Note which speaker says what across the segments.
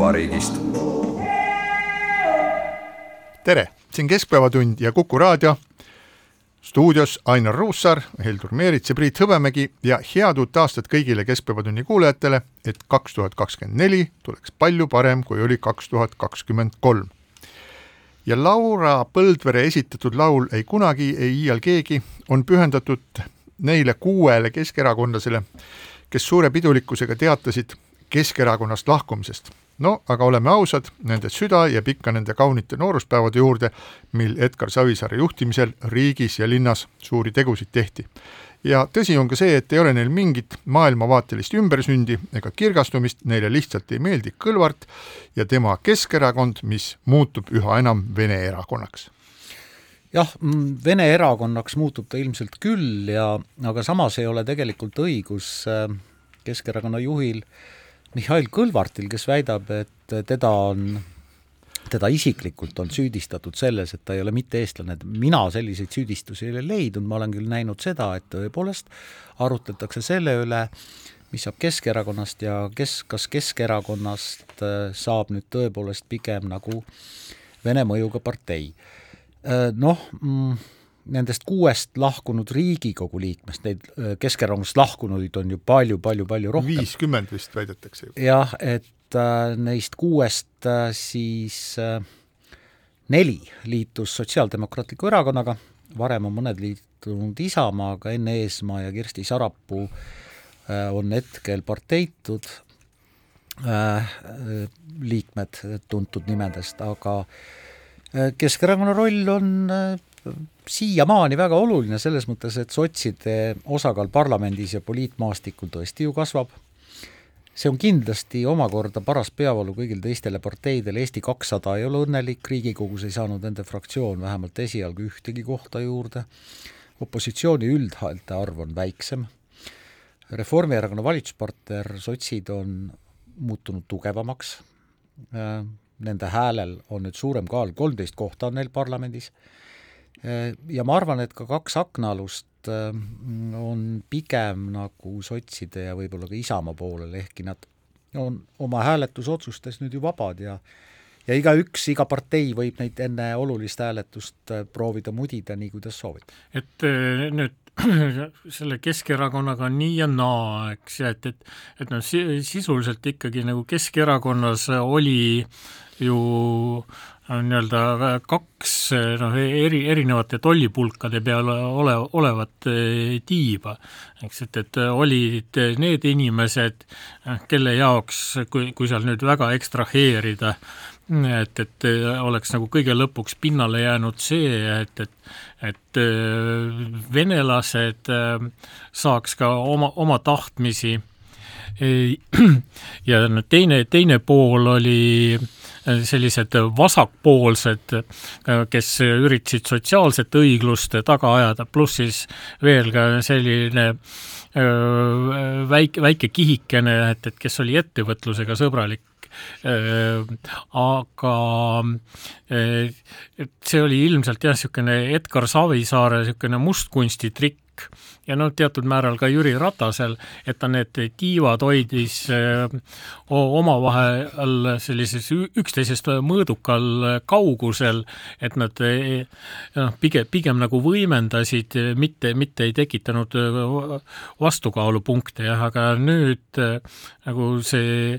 Speaker 1: koduvabariigist.
Speaker 2: tere, siin Keskpäevatund ja Kuku raadio. stuudios Ainar Ruussaar, Heldur Meerits ja Priit Hõbemägi ja head uut aastat kõigile Keskpäevatunni kuulajatele, et kaks tuhat kakskümmend neli tuleks palju parem, kui oli kaks tuhat kakskümmend kolm. ja Laura Põldvere esitatud laul Ei kunagi, ei iial keegi on pühendatud neile kuuele keskerakondlasele, kes suure pidulikkusega teatasid Keskerakonnast lahkumisest. No aga oleme ausad, nende süda jääb ikka nende kaunite nooruspäevade juurde, mil Edgar Savisaare juhtimisel riigis ja linnas suuri tegusid tehti. ja tõsi on ka see, et ei ole neil mingit maailmavaatelist ümbersündi ega kirgastumist, neile lihtsalt ei meeldi Kõlvart ja tema Keskerakond, mis muutub üha enam Vene erakonnaks
Speaker 3: jah, Vene erakonnaks muutub ta ilmselt küll ja aga samas ei ole tegelikult õigus äh, Keskerakonna juhil Mihhail Kõlvartil, kes väidab, et teda on, teda isiklikult on süüdistatud selles, et ta ei ole mitte eestlane, et mina selliseid süüdistusi ei ole leidnud, ma olen küll näinud seda, et tõepoolest arutletakse selle üle, mis saab Keskerakonnast ja kes, kas Keskerakonnast äh, saab nüüd tõepoolest pigem nagu Vene mõjuga partei. Noh, nendest kuuest lahkunud Riigikogu liikmest, neid Keskerakonnast lahkunuid on ju palju-palju-palju rohkem.
Speaker 2: viiskümmend vist väidetakse ju.
Speaker 3: jah, et äh, neist kuuest äh, siis äh, neli liitus Sotsiaaldemokraatliku Erakonnaga, varem on mõned liitunud Isamaaga, Enn Eesmaa ja Kersti Sarapuu äh, on hetkel parteitud äh, liikmed tuntud nimedest, aga äh, Keskerakonna roll on siiamaani väga oluline selles mõttes, et sotside osakaal parlamendis ja poliitmaastikul tõesti ju kasvab, see on kindlasti omakorda paras peavalu kõigile teistele parteidele, Eesti kakssada ei ole õnnelik, Riigikogus ei saanud nende fraktsioon vähemalt esialgu ühtegi kohta juurde, opositsiooni üldhäälte arv on väiksem, Reformierakonna valitsuspartner, sotsid on muutunud tugevamaks, nende häälel on nüüd suurem kaal, kolmteist kohta on neil parlamendis, ja ma arvan, et ka kaks aknaalust on pigem nagu sotside ja võib-olla ka Isamaa poolel, ehkki nad on oma hääletusotsustes nüüd ju vabad ja ja igaüks, iga partei võib neid enne olulist hääletust proovida mudida nii, kuidas soovib.
Speaker 4: et nüüd selle Keskerakonnaga on nii ja naa, eks, et, et et noh, sisuliselt ikkagi nagu Keskerakonnas oli ju äh, nii-öelda kaks noh, eri, erinevate tollipulkade peal ole, olevat tiiba, eks, et, et olid need inimesed, kelle jaoks, kui, kui seal nüüd väga ekstraheerida, et, et oleks nagu kõige lõpuks pinnale jäänud see, et, et et venelased saaks ka oma, oma tahtmisi. Ja no teine, teine pool oli sellised vasakpoolsed, kes üritasid sotsiaalset õiglust taga ajada, pluss siis veel ka selline väike, väike kihikene, et, et kes oli ettevõtlusega sõbralik aga see oli ilmselt jah, niisugune Edgar Savisaare niisugune mustkunstitrikk, ja noh, teatud määral ka Jüri Ratasel, et ta need tiivad hoidis omavahel sellises üksteisest mõõdukal kaugusel, et nad noh, pigem, pigem nagu võimendasid, mitte, mitte ei tekitanud vastukaalupunkte jah, aga nüüd nagu see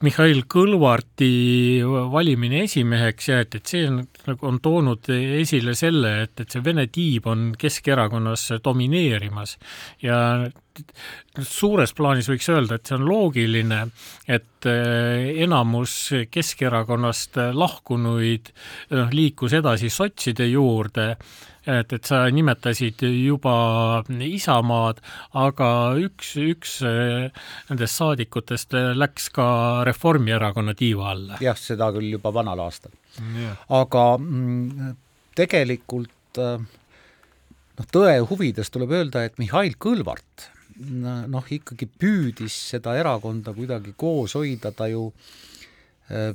Speaker 4: Mihhail Kõlvarti valimine esimeheks ja et, et see on, nagu on toonud esile selle, et, et see Vene tiib on Keskerakonnas domineerimas ja suures plaanis võiks öelda, et see on loogiline, et enamus Keskerakonnast lahkunuid noh, liikus edasi sotside juurde. Et, et sa nimetasid juba Isamaad, aga üks, üks eh, nendest saadikutest läks ka Reformierakonna tiiva alla.
Speaker 3: jah, seda küll juba vanal aastal. Yeah.. aga mm, tegelikult eh, noh, tõe huvides tuleb öelda, et Mihhail Kõlvart noh, ikkagi püüdis seda erakonda kuidagi koos hoida, ta ju eh,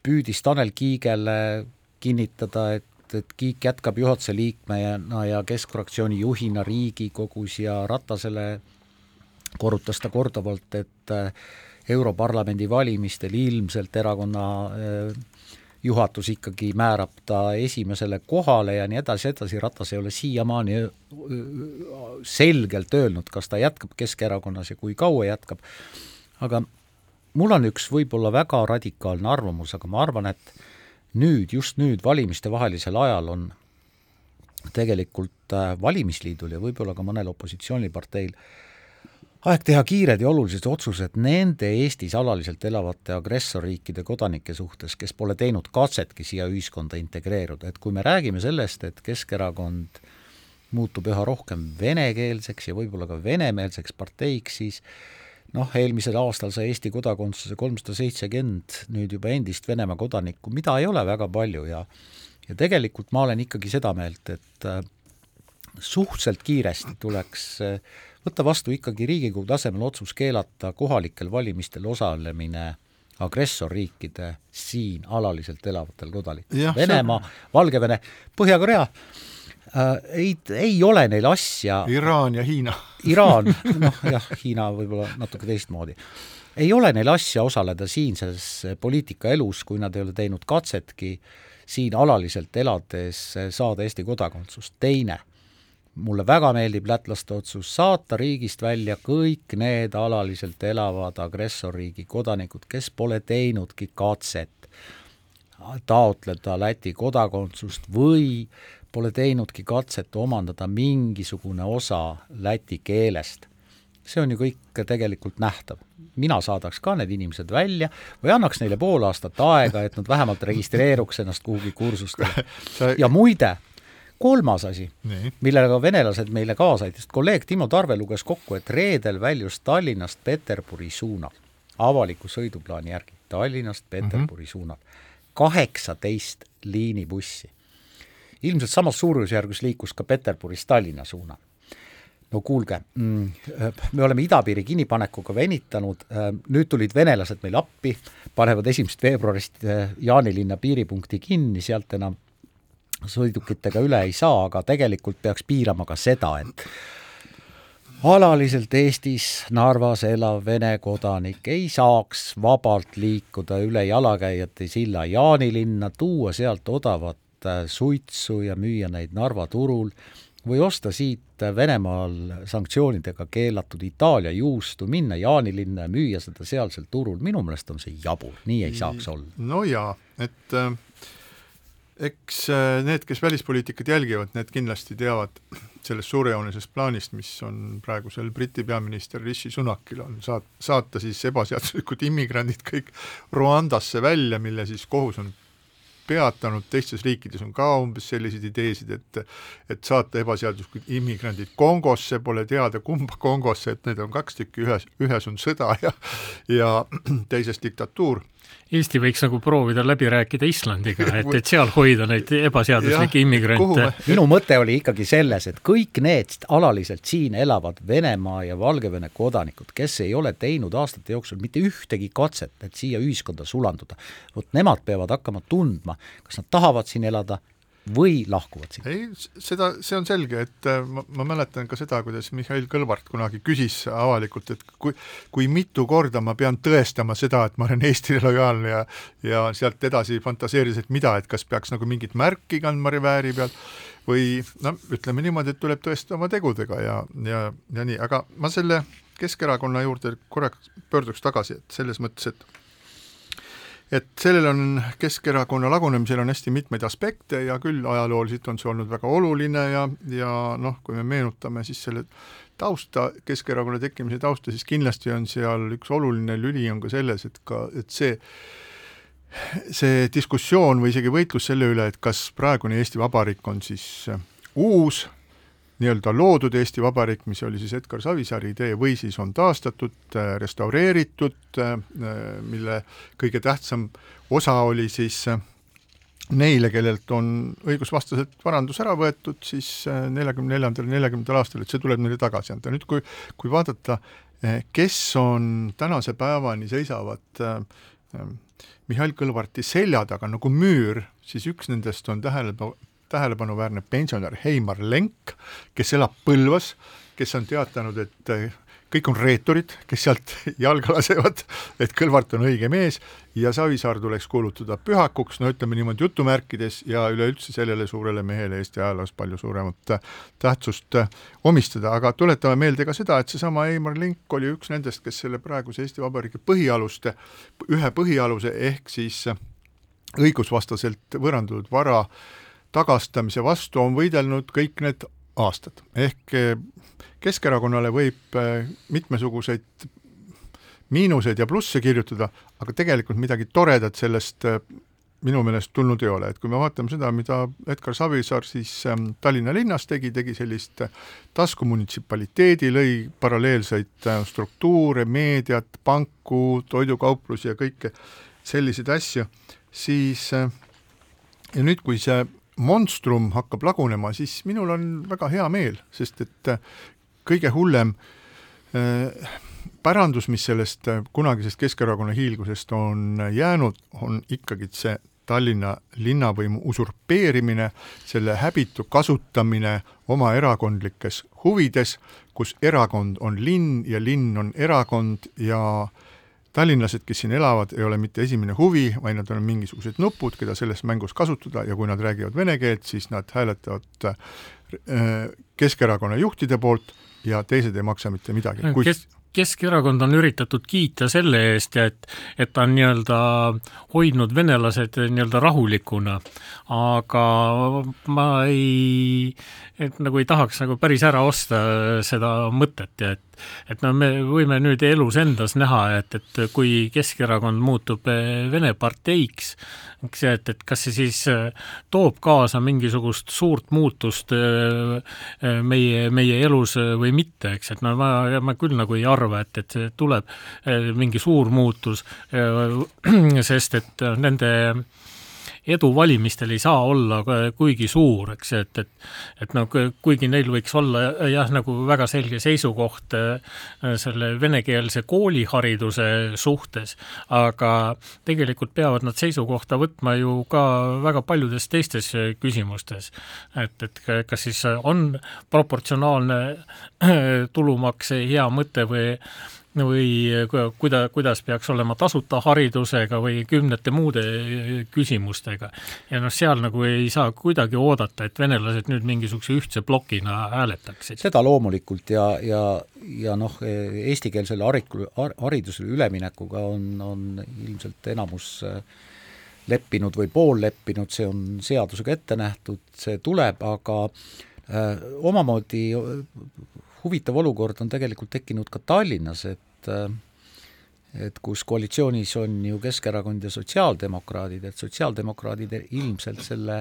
Speaker 3: püüdis Tanel Kiigele kinnitada, et et, Kiik jätkab juhatuse liikmena ja Keskfraktsiooni juhina Riigikogus ja Ratasele korrutas ta korduvalt, et äh, Europarlamendi valimistel ilmselt erakonna äh, juhatus ikkagi määrab ta esimesele kohale ja nii edasi, edasi, Ratas ei ole siiamaani äh, selgelt öelnud, kas ta jätkab Keskerakonnas ja kui kaua jätkab, aga mul on üks võib-olla väga radikaalne arvamus, aga ma arvan, et nüüd, just nüüd valimistevahelisel ajal on tegelikult äh, valimisliidul ja võib-olla ka mõnel opositsiooniparteil aeg teha kiired ja olulised otsused nende Eestis alaliselt elavate agressorriikide kodanike suhtes, kes pole teinud katsetki siia ühiskonda integreeruda, et kui me räägime sellest, et Keskerakond muutub üha rohkem venekeelseks ja võib-olla ka venemeelseks parteiks, siis noh, eelmisel aastal sai Eesti kodakondsuse kolmsada seitsekümmend nüüd juba endist Venemaa kodanikku, mida ei ole väga palju. Ja ja tegelikult ma olen ikkagi seda meelt, et äh, suhteliselt kiiresti tuleks äh, võtta vastu ikkagi Riigikogu tasemel otsus keelata kohalikel valimistel osalemine agressorriikide siin alaliselt elavatel kodanikel. Venemaa, Valgevene, Põhja-Korea, äh, ei, ei ole neil asja
Speaker 2: Iraan ja Hiina
Speaker 3: Iraan, noh jah, Hiina võib-olla natuke teistmoodi. ei ole neil asja osaleda siinses poliitikaelus, kui nad ei ole teinud katsetki siin alaliselt elades saada Eesti kodakondsust. teine, mulle väga meeldib lätlaste otsus saata riigist välja kõik need alaliselt elavad agressorriigi kodanikud, kes pole teinudki katset taotleda Läti kodakondsust või pole teinudki katset omandada mingisugune osa läti keelest. see on ju kõik tegelikult nähtav. mina saadaks ka need inimesed välja või annaks neile pool aastat aega, et nad vähemalt registreeruks ennast kuhugi kursustele. ja muide, kolmas asi, millega venelased meile kaasa aitasid, kolleeg Timo Tarve luges kokku, et reedel väljus Tallinnast Peterburi suunal, avaliku sõiduplaani järgi, Tallinnast Peterburi mm -hmm. suunal kaheksateist liinibussi ilmselt samas suurusjärgus liikus ka Peterburist Tallinna suunal. no kuulge, mm, me oleme idapiiri kinnipanekuga venitanud, nüüd tulid venelased meile appi, panevad esimesest veebruarist eh, Jaanilinna piiripunkti kinni, sealt enam sõidukitega üle ei saa, aga tegelikult peaks piirama ka seda, et alaliselt Eestis Narvas elav Vene kodanik ei saaks vabalt liikuda üle jalakäijate silla Jaanilinna, tuua sealt odavat Äh, suitsu ja müüa neid Narva turul või osta siit Venemaal sanktsioonidega keelatud Itaalia juustu, minna Jaanilinna ja müüa seda sealsel turul, minu meelest on see jabur, nii ei saaks olla.
Speaker 2: no jaa, et äh, eks äh, need, kes välispoliitikat jälgivad, need kindlasti teavad sellest suurejoonelisest plaanist, mis on praegusel Briti peaminister Rishi Sunakil, on saat-, saata siis ebaseaduslikud immigrandid kõik Rwandasse välja, mille siis kohus on peatanud, teistes riikides on ka umbes selliseid ideesid, et et saata ebaseaduslikud immigrandid Kongosse, pole teada, kumba Kongosse, et need on kaks tükki, ühes, ühes on sõda ja ja teises diktatuur
Speaker 4: Eesti võiks nagu proovida läbi rääkida Islandiga, et, et seal hoida neid ebaseaduslikke immigrante.
Speaker 3: minu mõte oli ikkagi selles, et kõik need alaliselt siin elavad Venemaa ja Valgevene kodanikud, kes ei ole teinud aastate jooksul mitte ühtegi katset, et siia ühiskonda sulanduda, vot nemad peavad hakkama tundma, kas nad tahavad siin elada või lahkuvad siit?
Speaker 2: ei, seda, see on selge, et äh, ma, ma mäletan ka seda, kuidas Mihhail Kõlvart kunagi küsis avalikult, et kui, kui mitu korda ma pean tõestama seda, et ma olen Eestile lojaalne ja ja sealt edasi fantaseeris, et mida, et kas peaks nagu mingit märki kandma revääri peal või noh, ütleme niimoodi, et tuleb tõestada oma tegudega ja, ja, ja nii, aga ma selle Keskerakonna juurde korraks pöörduks tagasi, et selles mõttes, et et sellel on, Keskerakonna lagunemisel on hästi mitmeid aspekte ja küll ajalooliselt on see olnud väga oluline ja, ja noh, kui me meenutame siis selle tausta, Keskerakonna tekkimise tausta, siis kindlasti on seal üks oluline lüli on ka selles, et ka, et see see diskussioon või isegi võitlus selle üle, et kas praegune Eesti Vabariik on siis uus nii-öelda loodud Eesti Vabariik, mis oli siis Edgar Savisaare idee, või siis on taastatud, äh, restaureeritud, äh, mille kõige tähtsam osa oli siis äh, neile, kellelt on õigusvastaselt varandus ära võetud, siis neljakümne neljandal, neljakümnendal aastal, et see tuleb neile tagasi anda. nüüd kui, kui vaadata, kes on tänase päevani seisavad Mihhail Kõlvarti selja taga nagu müür, siis üks nendest on tähelepanu, tähelepanuväärne pensionär Heimar Lenk, kes elab Põlvas, kes on teatanud, et eh, kõik on reeturid, kes sealt jalga lasevad, et Kõlvart on õige mees ja Savisaar tuleks kuulutada pühakuks, no ütleme niimoodi jutumärkides, ja üleüldse sellele suurele mehele Eesti ajaloos palju suuremat eh, tähtsust eh, omistada, aga tuletame meelde ka seda, et seesama Heimar Lenk oli üks nendest, kes selle praeguse Eesti Vabariigi põhialuste, ühe põhialuse ehk siis õigusvastaselt võõrandatud vara äh, tagastamise vastu on võidelnud kõik need aastad, ehk eh, Keskerakonnale võib eh, mitmesuguseid miinuseid ja plusse kirjutada, aga tegelikult midagi toredat sellest eh, minu meelest tulnud ei ole, et kui me vaatame seda, mida Edgar Savisaar siis Tallinna linnas tegi, tegi sellist taskumunitsipaliteedi, lõi paralleelseid struktuure, meediat, panku, toidukauplusi ja kõike selliseid asju, siis ja nüüd, kui see monstrum hakkab lagunema, siis minul on väga hea meel, sest et äh, kõige hullem äh, pärandus, mis sellest äh, kunagisest Keskerakonna hiilgusest on jäänud, on ikkagi see Tallinna linnavõimu usurpeerimine, selle häbitu kasutamine oma erakondlikes huvides, kus erakond on linn ja linn on erakond ja äh, tallinlased, kes siin elavad, ei ole mitte esimene huvi, vaid nad on mingisugused nupud, keda selles mängus kasutada ja kui nad räägivad vene keelt, siis nad hääletavad äh, Keskerakonna juhtide poolt ja teised ei maksa mitte midagi.
Speaker 4: Kes Keskerakond on üritatud kiita selle eest, et, et ta on nii-öelda hoidnud venelased nii-öelda rahulikuna, aga ma ei, et nagu ei tahaks nagu päris ära osta seda mõtet ja et et no me võime nüüd elus endas näha, et, et kui Keskerakond muutub Vene parteiks, eks et, et kas see siis toob kaasa mingisugust suurt muutust eh, meie, meie elus või mitte, eks, et no ma, ma küll nagu ei arva, et, et see tuleb. Mingi suur muutus, sest et nende edu valimistel ei saa olla kuigi suur, eks, et, et et noh, kuigi neil võiks olla jah, nagu väga selge seisukoht äh, selle venekeelse koolihariduse suhtes, aga tegelikult peavad nad seisukohta võtma ju ka väga paljudes teistes küsimustes. et, et kas siis on proportsionaalne tulumaks hea mõte või või ku- kuida-, kuidas peaks olema tasuta haridusega või kümnete muude küsimustega. ja noh, seal nagu ei saa kuidagi oodata, et venelased nüüd mingisuguse ühtse plokina hääletaksid.
Speaker 3: seda loomulikult ja, ja, ja noh, eestikeelsele hariku- har,, haridusele üleminekuga on, on ilmselt enamus äh, leppinud või pool leppinud, see on seadusega ette nähtud, see tuleb, aga äh, omamoodi huvitav olukord on tegelikult tekkinud ka Tallinnas, et äh, et kus koalitsioonis on ju Keskerakond ja sotsiaaldemokraadid, et sotsiaaldemokraadid ilmselt selle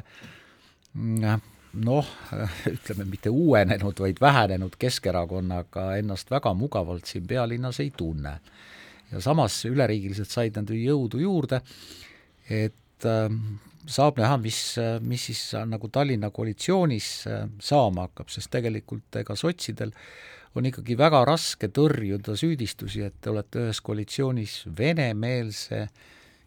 Speaker 3: mm, noh, ütleme mitte uuenenud, vaid vähenenud Keskerakonnaga ennast väga mugavalt siin pealinnas ei tunne. ja samas üleriigiliselt said nad ju jõudu juurde, et äh, saab näha, mis, mis siis nagu Tallinna koalitsioonis äh, saama hakkab, sest tegelikult ega sotsidel on ikkagi väga raske tõrjuda süüdistusi, et te olete ühes koalitsioonis venemeelse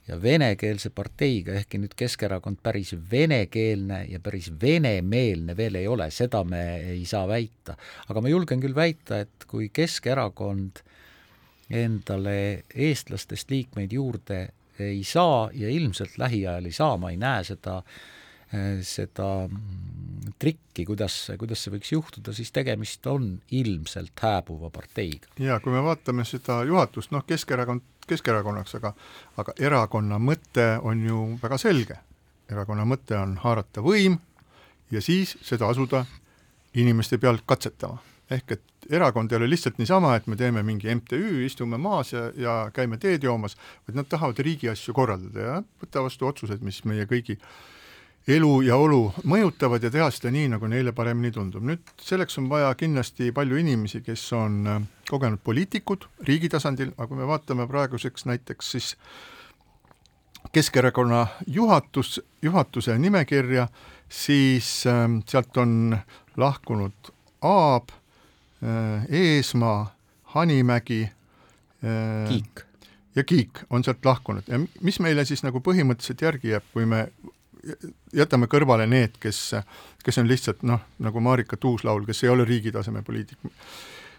Speaker 3: ja venekeelse parteiga, ehkki nüüd Keskerakond päris venekeelne ja päris venemeelne veel ei ole, seda me ei saa väita. aga ma julgen küll väita, et kui Keskerakond endale eestlastest liikmeid juurde ei saa ja ilmselt lähiajal ei saa, ma ei näe seda seda mm, trikki, kuidas, kuidas see võiks juhtuda, siis tegemist on ilmselt hääbuva parteiga.
Speaker 2: ja kui me vaatame seda juhatust, noh, Keskerakond Keskerakonnaks, aga aga erakonna mõte on ju väga selge. erakonna mõte on haarata võim ja siis seda asuda inimeste pealt katsetama. Ehk et erakond ei ole lihtsalt niisama, et me teeme mingi MTÜ, istume maas ja, ja käime teed joomas, vaid nad tahavad riigi asju korraldada ja võtta vastu otsused, mis meie kõigi elu ja olu mõjutavad ja teha seda nii, nagu neile paremini tundub. nüüd selleks on vaja kindlasti palju inimesi, kes on äh, kogenud poliitikud riigi tasandil, aga kui me vaatame praeguseks näiteks siis Keskerakonna juhatus, juhatuse nimekirja, siis äh, sealt on lahkunud Aab Eesmaa, Hanimägi
Speaker 3: äh,, Kiik
Speaker 2: ja Kiik on sealt lahkunud ja mis meile siis nagu põhimõtteliselt järgi jääb, kui me jätame kõrvale need, kes, kes on lihtsalt noh, nagu Marika Tuuslaul, kes ei ole riigi taseme poliitik.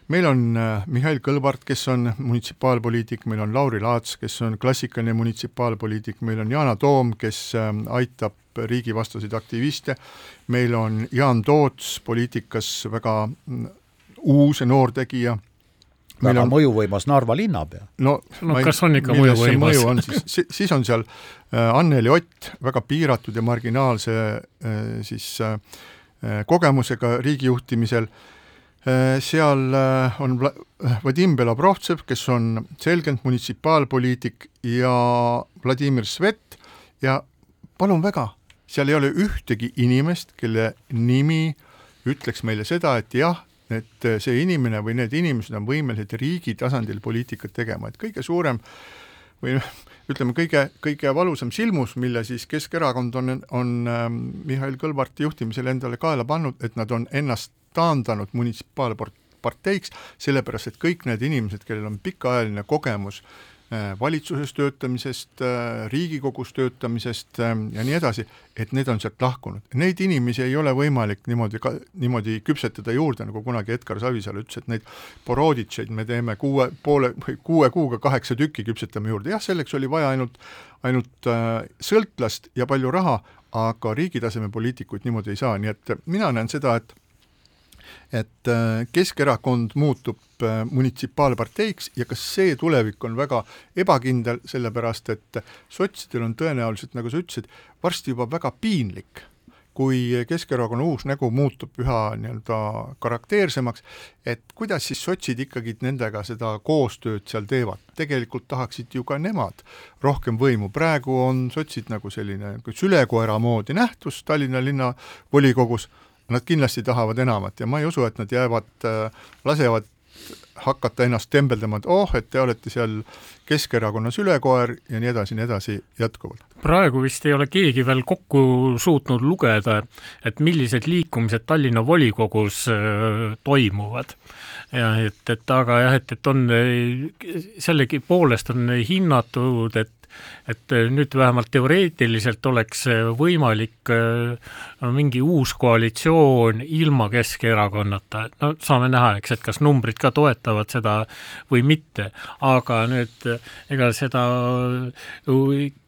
Speaker 2: meil on äh, Mihhail Kõlvart, kes on munitsipaalpoliitik, meil on Lauri Laats, kes on klassikaline munitsipaalpoliitik, meil on Yana Toom, kes äh, aitab riigivastaseid aktiviste, meil on Jaan Toots, poliitikas väga uus ja noor tegija
Speaker 3: väga on... mõjuvõimas Narva linnapea.
Speaker 2: no,
Speaker 4: no kas on ikka mõjuvõimas?
Speaker 2: mõju on siis, siis on seal äh, Anneli Ott, väga piiratud ja marginaalse äh, siis äh, kogemusega riigijuhtimisel, seal on Vadim Belobrovtsev, kes on selgelt munitsipaalpoliitik ja Vladimir Svet ja palun väga, seal ei ole ühtegi inimest, kelle nimi ütleks meile seda, et jah, et see inimene või need inimesed on võimelised riigi tasandil poliitikat tegema, et kõige suurem või noh, ütleme, kõige, kõige valusam silmus, mille siis Keskerakond on, on äh, Mihhail Kõlvarti juhtimisel endale kaela pannud, et nad on ennast taandanud munitsipaalparteiks, sellepärast et kõik need inimesed, kellel on pikaajaline kogemus äh, Äh, valitsuses töötamisest, äh, Riigikogus töötamisest ähm, ja nii edasi, et need on sealt lahkunud. Neid inimesi ei ole võimalik niimoodi ka, niimoodi küpsetada juurde, nagu kunagi Edgar Savisaar ütles, et neid Boroditšeid me teeme kuue, poole või kuue kuuga kaheksa tükki küpsetame juurde, jah, selleks oli vaja ainult, ainult äh, sõltlast ja palju raha, aga riigi taseme poliitikuid niimoodi ei saa, nii et mina näen seda, et et äh, Keskerakond muutub äh, munitsipaalparteiks ja kas see tulevik on väga ebakindel, sellepärast et sotsidel on tõenäoliselt, nagu sa ütlesid, varsti juba väga piinlik, kui Keskerakonna uus nägu muutub üha nii-öelda karakteersemaks, et kuidas siis sotsid ikkagi nendega seda koostööd seal teevad, tegelikult tahaksid ju ka nemad rohkem võimu, praegu on sotsid nagu selline sülekoera moodi nähtus Tallinna linnavolikogus nad kindlasti tahavad enamat ja ma ei usu, et nad jäävad, äh, lasevad hakata ennast tembeldama, et oh, et te olete seal Keskerakonnas ülekoer ja nii edasi, nii edasi jätkuvalt.
Speaker 4: praegu vist ei ole keegi veel kokku suutnud lugeda, et millised liikumised Tallinna volikogus äh, toimuvad. ja et, et aga jah, et, et on sellegipoolest on hinnatud, et et nüüd vähemalt teoreetiliselt oleks võimalik mingi uus koalitsioon ilma Keskerakonnata, no saame näha, eks, et kas numbrid ka toetavad seda või mitte, aga nüüd ega seda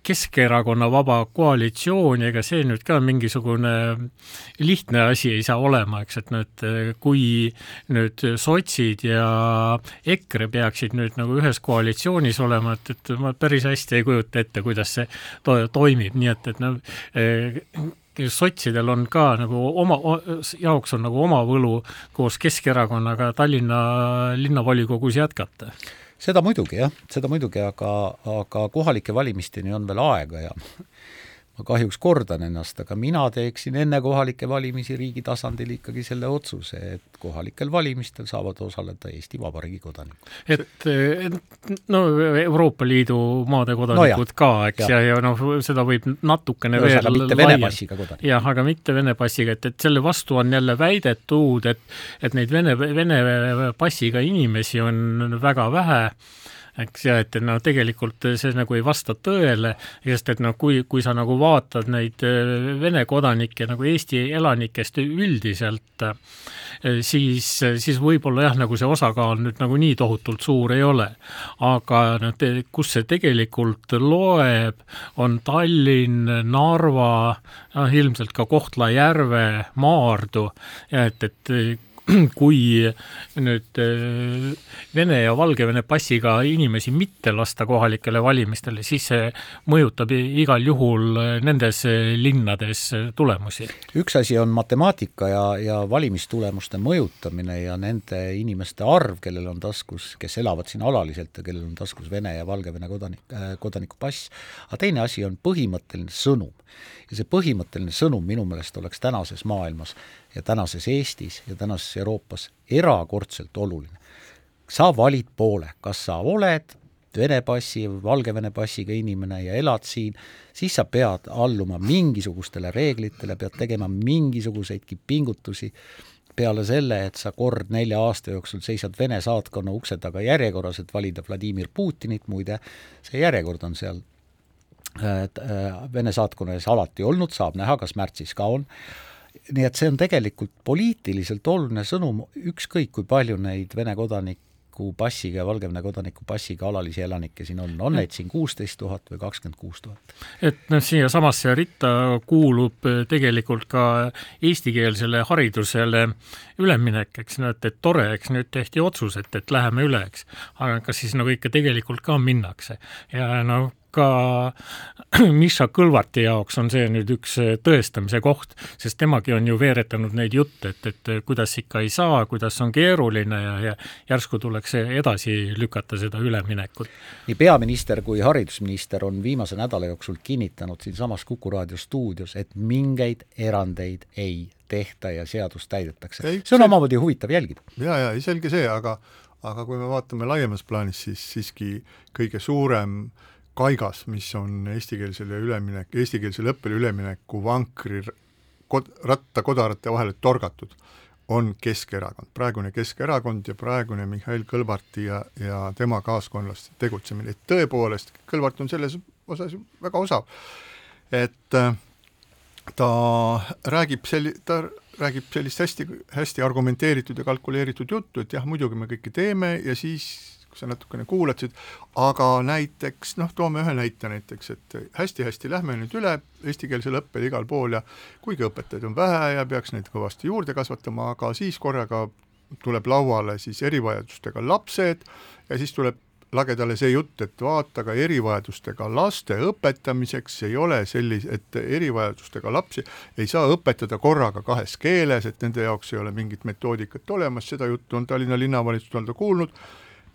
Speaker 4: Keskerakonna vaba koalitsiooni, ega see nüüd ka mingisugune lihtne asi ei saa olema, eks, et nüüd kui nüüd sotsid ja EKRE peaksid nüüd nagu ühes koalitsioonis olema, et, et ma päris hästi ei kujuta ette, kuidas see to toimib, nii et, et noh, sotsidel on ka nagu oma, jaoks on nagu oma võlu koos Keskerakonnaga Tallinna linnavolikogus jätkata
Speaker 3: seda muidugi jah, seda muidugi, aga, aga kohalike valimisteni on veel aega ja ma kahjuks kordan ennast, aga mina teeksin enne kohalikke valimisi riigi tasandil ikkagi selle otsuse, et kohalikel valimistel saavad osaleda Eesti Vabariigi kodanikud.
Speaker 4: et no Euroopa Liidu maade kodanikud no ka, eks, ja, ja, ja noh, seda võib natukene no, veel
Speaker 3: mitte Vene passiga kodanikud.
Speaker 4: jah, aga mitte Vene passiga, et, et selle vastu on jälle väidetud, et et neid Vene, Vene passiga inimesi on väga vähe eks, ja et no tegelikult see nagu ei vasta tõele, sest et noh, kui, kui sa nagu vaatad neid äh, Vene kodanikke nagu Eesti elanikest üldiselt, äh, siis, siis võib-olla jah, nagu see osakaal nüüd nagu nii tohutult suur ei ole. aga noh, kus see tegelikult loeb, on Tallinn, Narva, noh ilmselt ka Kohtla-Järve, Maardu, et, et kui nüüd äh, Vene ja Valgevene passiga inimesi mitte lasta kohalikele valimistele, siis see mõjutab igal juhul äh, nendes äh, linnades tulemusi.
Speaker 3: üks asi on matemaatika ja, ja valimistulemuste mõjutamine ja nende inimeste arv, kellel on taskus, kes elavad siin alaliselt ja kellel on taskus Vene ja Valgevene kodanik, kodanikupass, aga teine asi on põhimõtteline sõnum. ja see põhimõtteline sõnum minu meelest oleks tänases maailmas ja tänases Eestis ja tänases Euroopas erakordselt oluline. sa valid poole, kas sa oled Vene passi Valgevene passiga inimene ja elad siin, siis sa pead alluma mingisugustele reeglitele, pead tegema mingisuguseidki pingutusi peale selle, et sa kord nelja aasta jooksul seisad Vene saatkonna ukse taga järjekorras, et valida Vladimir Putinit, muide, see järjekord on seal äh, Vene saatkonna ees alati olnud, saab näha, kas märtsis ka on, nii et see on tegelikult poliitiliselt oluline sõnum, ükskõik kui palju neid Vene kodaniku passiga ja Valgevene kodaniku passiga alalisi elanikke siin on, on neid siin kuusteist tuhat või kakskümmend kuus tuhat?
Speaker 4: et noh, siiasamasse ritta kuulub tegelikult ka eestikeelsele haridusele üleminek, eks no et, et tore, eks nüüd tehti otsus, et, et läheme üle, eks. aga kas siis nagu ikka tegelikult ka minnakse ja noh, ka Miša Kõlvarti jaoks on see nüüd üks äh, tõestamise koht, sest temagi on ju veeretanud neid jutte, et, et äh, kuidas ikka ei saa, kuidas on keeruline ja, ja järsku tuleks edasi lükata seda üleminekut.
Speaker 3: nii peaminister kui haridusminister on viimase nädala jooksul kinnitanud siinsamas Kuku raadio stuudios, et mingeid erandeid ei tehta ja seadust täidetakse. see on see... omamoodi huvitav jälgida.
Speaker 2: ja, ja ei selge see, aga aga kui me vaatame laiemas plaanis, siis siiski kõige suurem äh, kaigas, mis on eestikeelsele üleminek, eestikeelsele õppele ülemineku vankri kod-, ratta kodarate vahele torgatud, on Keskerakond, praegune Keskerakond ja praegune Mihhail Kõlvarti ja, ja tema kaaskondlaste tegutsemine, et tõepoolest, Kõlvart on selles osas väga osav. et äh, ta räägib selli-, ta räägib sellist hästi, hästi argumenteeritud ja kalkuleeritud juttu, et jah, muidugi me kõike teeme ja siis kui sa natukene kuulasid, aga näiteks noh, toome ühe näite näiteks, et hästi-hästi lähme nüüd üle eestikeelsele õppele igal pool ja kuigi õpetajaid on vähe ja peaks neid kõvasti juurde kasvatama, aga siis korraga tuleb lauale siis erivajadustega lapsed ja siis tuleb lagedale see jutt, et vaata, aga erivajadustega laste õpetamiseks ei ole sellise, et erivajadustega lapsi ei saa õpetada korraga kahes keeles, et nende jaoks ei ole mingit metoodikat olemas, seda juttu on Tallinna linnavalitsus olnud kuulnud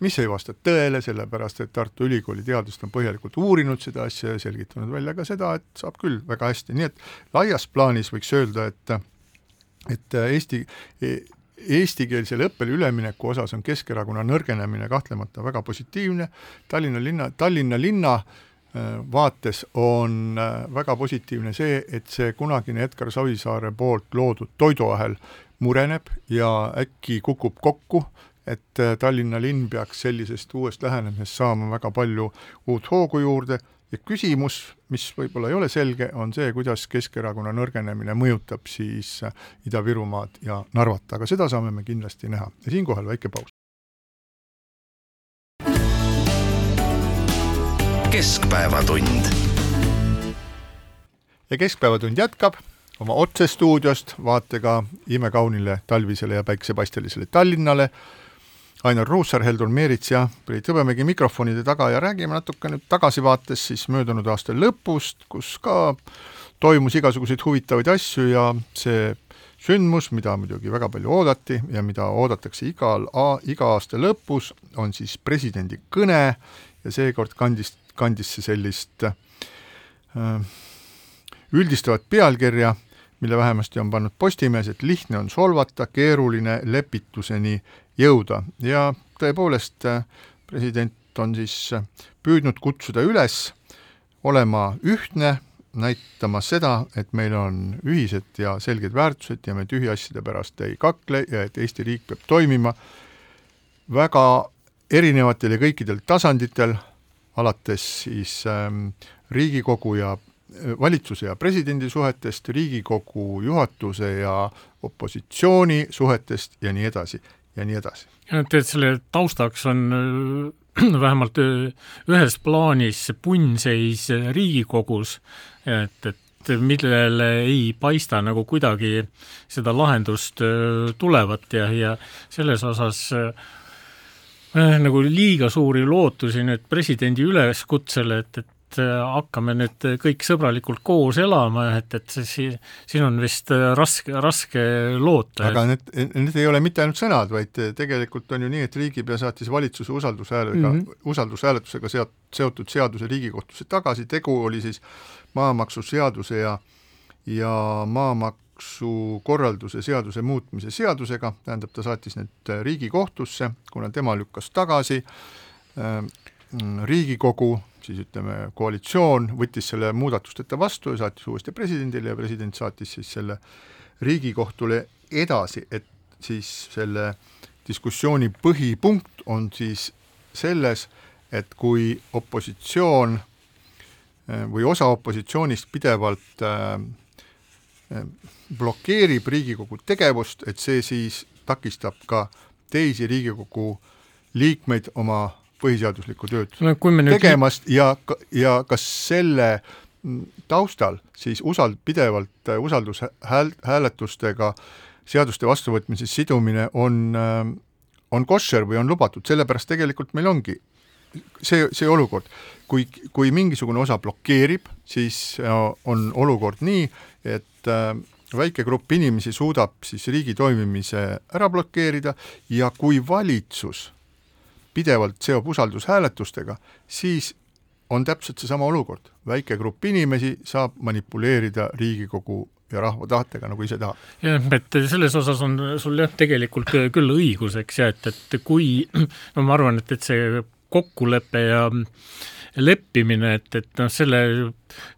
Speaker 2: mis ei vasta tõele, sellepärast et Tartu Ülikooli teadlased on põhjalikult uurinud seda asja ja selgitanud välja ka seda, et saab küll väga hästi, nii et laias plaanis võiks öelda, et et Eesti eestikeelsele õppele ülemineku osas on Keskerakonna nõrgenemine kahtlemata väga positiivne, Tallinna linna, Tallinna linna äh, vaates on äh, väga positiivne see, et see kunagine Edgar Savisaare poolt loodud toiduahel mureneb ja äkki kukub kokku, et äh, Tallinna linn peaks sellisest uuest lähenemisest saama väga palju uut hoogu juurde ja küsimus, mis võib-olla ei ole selge, on see, kuidas Keskerakonna nõrgenemine mõjutab siis Ida-Virumaad ja Narvat, aga seda saame me kindlasti näha ja siinkohal väike paus.
Speaker 5: keskpäevatund.
Speaker 2: ja Keskpäevatund jätkab oma otsestuudiost vaatega imekaunile talvisele ja päiksepaistelisele Tallinnale. Ainar Ruussaar, Heldur Meerits ja Priit Hõbemägi mikrofonide taga. Ja räägime natuke nüüd tagasivaates siis möödunud aasta lõpust, kus ka toimus igasuguseid huvitavaid asju ja see sündmus, mida muidugi väga palju oodati ja mida oodatakse igal, iga aasta lõpus, on siis presidendi kõne. Ja seekord kandis, kandis see sellist äh, üldistavat pealkirja, mille vähemasti on pannud Postimees, et lihtne on solvata, keeruline lepituseni jõuda. Ja tõepoolest äh, president on siis äh, püüdnud kutsuda üles olema ühtne, näitama seda, et meil on ühised ja selged väärtused ja me tühiasjade pärast ei kakle ja et Eesti riik peab toimima väga erinevatel ja kõikidel tasanditel, alates siis ähm, Riigikogu ja valitsuse ja presidendi suhetest, Riigikogu juhatuse ja opositsiooni suhetest ja nii edasi ja nii edasi.
Speaker 4: tead, selle taustaks on äh, vähemalt äh, ühes plaanis punnseis Riigikogus, et, et millele ei paista nagu kuidagi seda lahendust äh, tulevat ja, ja selles osas äh, nagu liiga suuri lootusi nüüd presidendi üleskutsele, et, et et äh, hakkame nüüd kõik sõbralikult koos elama, et, et see, siin on vist äh, raske, raske loota.
Speaker 2: aga need, need ei ole mitte ainult sõnad, vaid tegelikult on ju nii, et riigipea saatis valitsuse usaldushäälega mm, -hmm. usaldushääletusega seot-, seotud seaduse Riigikohtusse tagasi, tegu oli siis maamaksuseaduse ja ja maamaksukorralduse seaduse muutmise seadusega, tähendab, ta saatis need Riigikohtusse, kuna tema lükkas tagasi äh, Riigikogu siis ütleme, koalitsioon võttis selle muudatusteta vastu ja saatis uuesti presidendile ja president saatis siis selle Riigikohtule edasi, et siis selle diskussiooni põhipunkt on siis selles, et kui opositsioon või osa opositsioonist pidevalt äh, blokeerib Riigikogu tegevust, et see siis takistab ka teisi Riigikogu liikmeid oma põhiseaduslikku tööd no, nüüd... tegemast ja, ja kas selle taustal siis usald-, pidevalt äh, usaldushääletustega seaduste vastuvõtmise sidumine on, äh, on koššer või on lubatud, sellepärast tegelikult meil ongi see, see olukord, kui, kui mingisugune osa blokeerib, siis äh, on olukord nii, et väike grupp inimesi suudab siis riigi toimimise ära blokeerida ja kui valitsus pidevalt seob usaldushääletustega, siis on täpselt seesama olukord, väike grupp inimesi saab manipuleerida Riigikogu ja rahva tahtega, nagu ise tahab.
Speaker 4: jah, et selles osas on sul jah, tegelikult küll õigus, eks, ja et, et kui no ma arvan, et, et see kokkulepe ja leppimine, et, et noh, selle,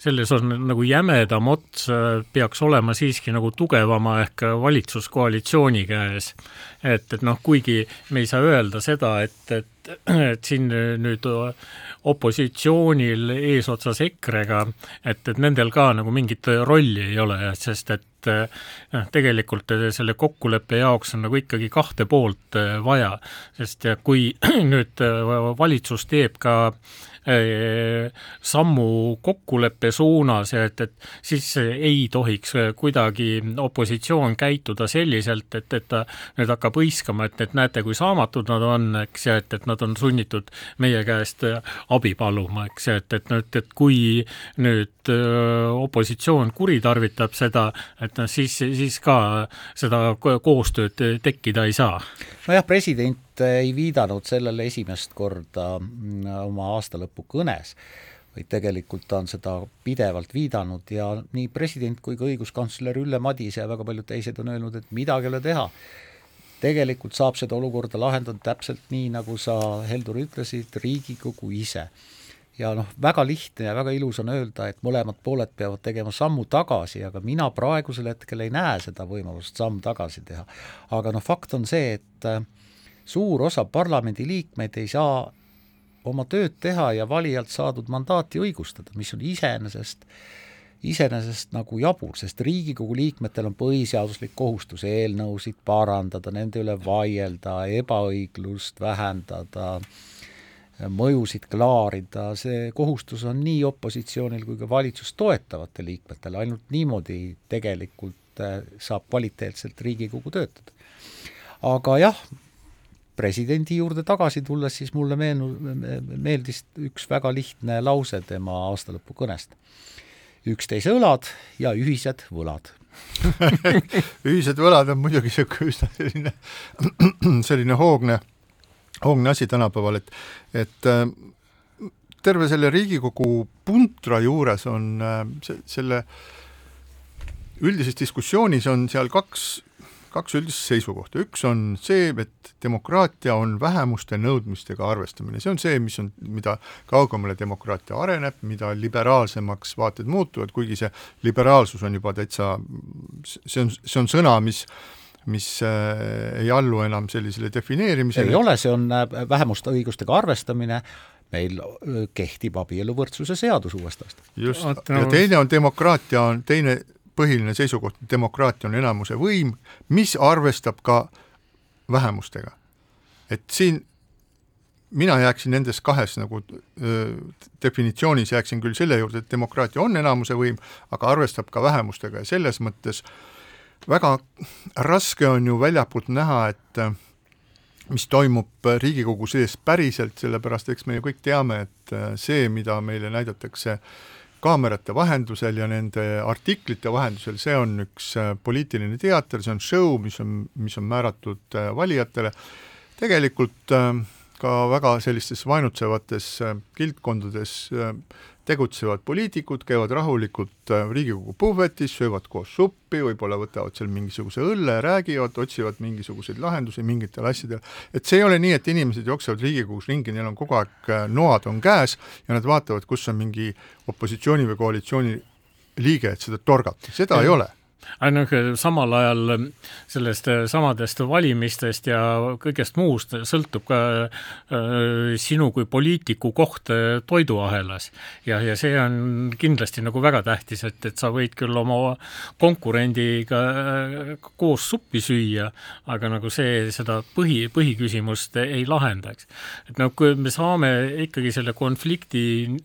Speaker 4: selles on nagu jämedam ots peaks olema siiski nagu tugevama ehk valitsuskoalitsiooni käes. Et, et noh, kuigi me ei saa öelda seda, et, et, et siin nüüd opositsioonil eesotsas EKRE-ga, et, et nendel ka nagu mingit rolli ei ole, sest et noh, tegelikult selle kokkuleppe jaoks on nagu ikkagi kahte poolt vaja, sest kui nüüd valitsus teeb ka äh, Äh, sammu kokkuleppe suunas ja et, et siis ei tohiks kuidagi opositsioon käituda selliselt, et, et ta nüüd hakkab hõiskama, et, et näete, kui saamatud nad on, eks, ja et, et nad on sunnitud meie käest abi paluma, eks, et, et nüüd, et kui nüüd opositsioon kuritarvitab seda, et noh, siis, siis ka seda koostööd tekkida ei saa.
Speaker 3: nojah, president ei viidanud sellele esimest korda mm, oma aastalõpu kõnes, vaid tegelikult ta on seda pidevalt viidanud ja nii president kui ka õiguskantsler Ülle Madise ja väga paljud teised on öelnud, et midagi ei ole teha. tegelikult saab seda olukorda lahendada täpselt nii, nagu sa, Heldur, ütlesid, Riigikogu ise ja noh, väga lihtne ja väga ilus on öelda, et mõlemad pooled peavad tegema sammu tagasi, aga mina praegusel hetkel ei näe seda võimalust samm tagasi teha. aga noh, fakt on see, et suur osa parlamendiliikmeid ei saa oma tööd teha ja valijalt saadud mandaati õigustada, mis on iseenesest iseenesest nagu jabur, sest Riigikogu liikmetel on põhiseaduslik kohustus eelnõusid parandada, nende üle vaielda, ebaõiglust vähendada, mõjusid klaarida, see kohustus on nii opositsioonil kui ka valitsust toetavatel liikmetel, ainult niimoodi tegelikult äh, saab kvaliteetselt Riigikogu töötada. aga jah, presidendi juurde tagasi tulles, siis mulle meenu-, meeldis üks väga lihtne lause tema aastalõpukõnest. üksteise õlad ja ühised võlad
Speaker 2: ühised võlad on muidugi niisugune üsna selline, selline hoogne hoogne asi tänapäeval, et, et äh, terve selle Riigikogu puntra juures on äh, see, selle üldises diskussioonis on seal kaks, kaks üldist seisukohta, üks on see, et demokraatia on vähemuste nõudmistega arvestamine, see on see, mis on, mida kaugemale demokraatia areneb, mida liberaalsemaks vaated muutuvad, kuigi see liberaalsus on juba täitsa, see on, see on sõna, mis mis äh, ei allu enam sellisele defineerimisele.
Speaker 3: ei ole, see on äh, vähemuste õigustega arvestamine, meil äh, kehtib abieluvõrdsuse seadus uuest aastast.
Speaker 2: just, ja teine on demokraatia, on teine põhiline seisukoht, demokraatia on enamuse võim, mis arvestab ka vähemustega. et siin mina jääksin nendes kahes nagu öö, definitsioonis jääksin küll selle juurde, et demokraatia on enamuse võim, aga arvestab ka vähemustega ja selles mõttes äh, väga raske on ju väljapoolt näha, et äh, mis toimub Riigikogu sees päriselt, sellepärast eks me ju kõik teame, et äh, see, mida meile näidatakse kaamerate vahendusel ja nende artiklite vahendusel, see on üks äh, poliitiline teater, see on show, mis on, mis on määratud valijatele, tegelikult ka väga sellistes vainutsevates kildkondades äh, tegutsevad poliitikud käivad rahulikult äh, Riigikogu puhvetis, söövad koos suppi, võib-olla võtavad seal mingisuguse õlle, räägivad, otsivad mingisuguseid lahendusi mingitele asjadele, et see ei ole nii, et inimesed jooksevad Riigikogus ringi, neil on kogu aeg äh, noad on käes ja nad vaatavad, kus on mingi opositsiooni või koalitsiooni liige, et seda torgata, seda ja. ei ole
Speaker 4: noh, samal ajal sellest äh, samadest valimistest ja kõigest muust sõltub ka äh, sinu kui poliitiku koht äh, toiduahelas. ja, ja see on kindlasti nagu väga tähtis, et, et sa võid küll oma konkurendiga koos suppi süüa, aga nagu see seda põhi, põhiküsimust ei lahenda, eks. et noh, kui me saame ikkagi selle konflikti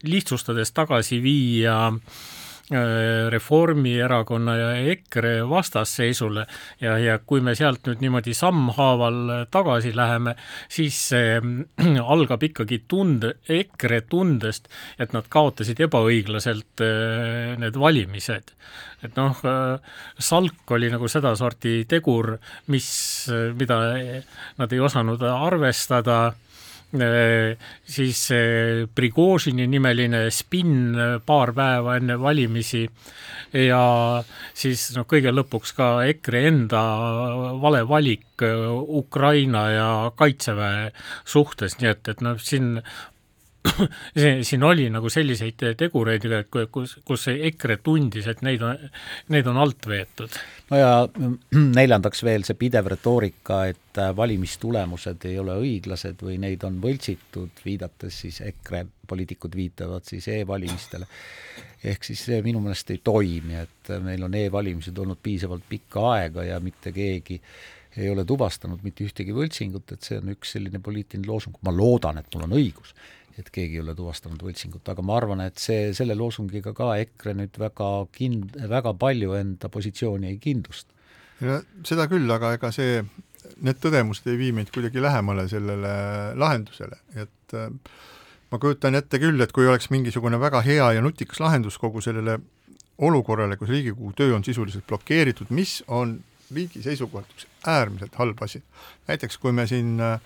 Speaker 4: lihtsustades tagasi viia Äh, Reformierakonna ja EKRE vastasseisule ja, ja kui me sealt nüüd niimoodi sammhaaval tagasi läheme, siis see algab ikkagi tunde, EKRE tundest, et nad kaotasid ebaõiglaselt äh, need valimised. et noh, äh, salk oli nagu sedasorti tegur, mis, mida nad ei osanud arvestada Äh, siis Prigožini nimeline spinn paar päeva enne valimisi. Ja siis noh, kõige lõpuks ka EKRE enda vale valik Ukraina ja Kaitseväe suhtes, nii et, et noh, siin siin oli nagu selliseid tegureid, kus, kus EKRE tundis, et neid on, neid on alt veetud.
Speaker 3: no ja neljandaks veel see pidev retoorika, et äh, valimistulemused ei ole õiglased või neid on võltsitud, viidates siis EKRE poliitikud viitavad siis e-valimistele. ehk siis see minu meelest ei toimi, et äh, meil on e-valimised olnud piisavalt pikka aega ja mitte keegi ei ole tuvastanud mitte ühtegi võltsingut, et see on üks selline poliitiline loosung, ma loodan, et mul on õigus et keegi ei ole tuvastanud võltsingut, aga ma arvan, et see, selle loosungiga ka EKRE nüüd väga kind-, väga palju enda positsiooni ei kindlusta.
Speaker 2: no seda küll, aga ega see, need tõdemused ei vii meid kuidagi lähemale sellele lahendusele, et äh, ma kujutan ette küll, et kui oleks mingisugune väga hea ja nutikas lahendus kogu sellele olukorrale, kus Riigikogu töö on sisuliselt blokeeritud, mis on riigi seisukohalt üks äärmiselt halb asi. näiteks kui me siin äh,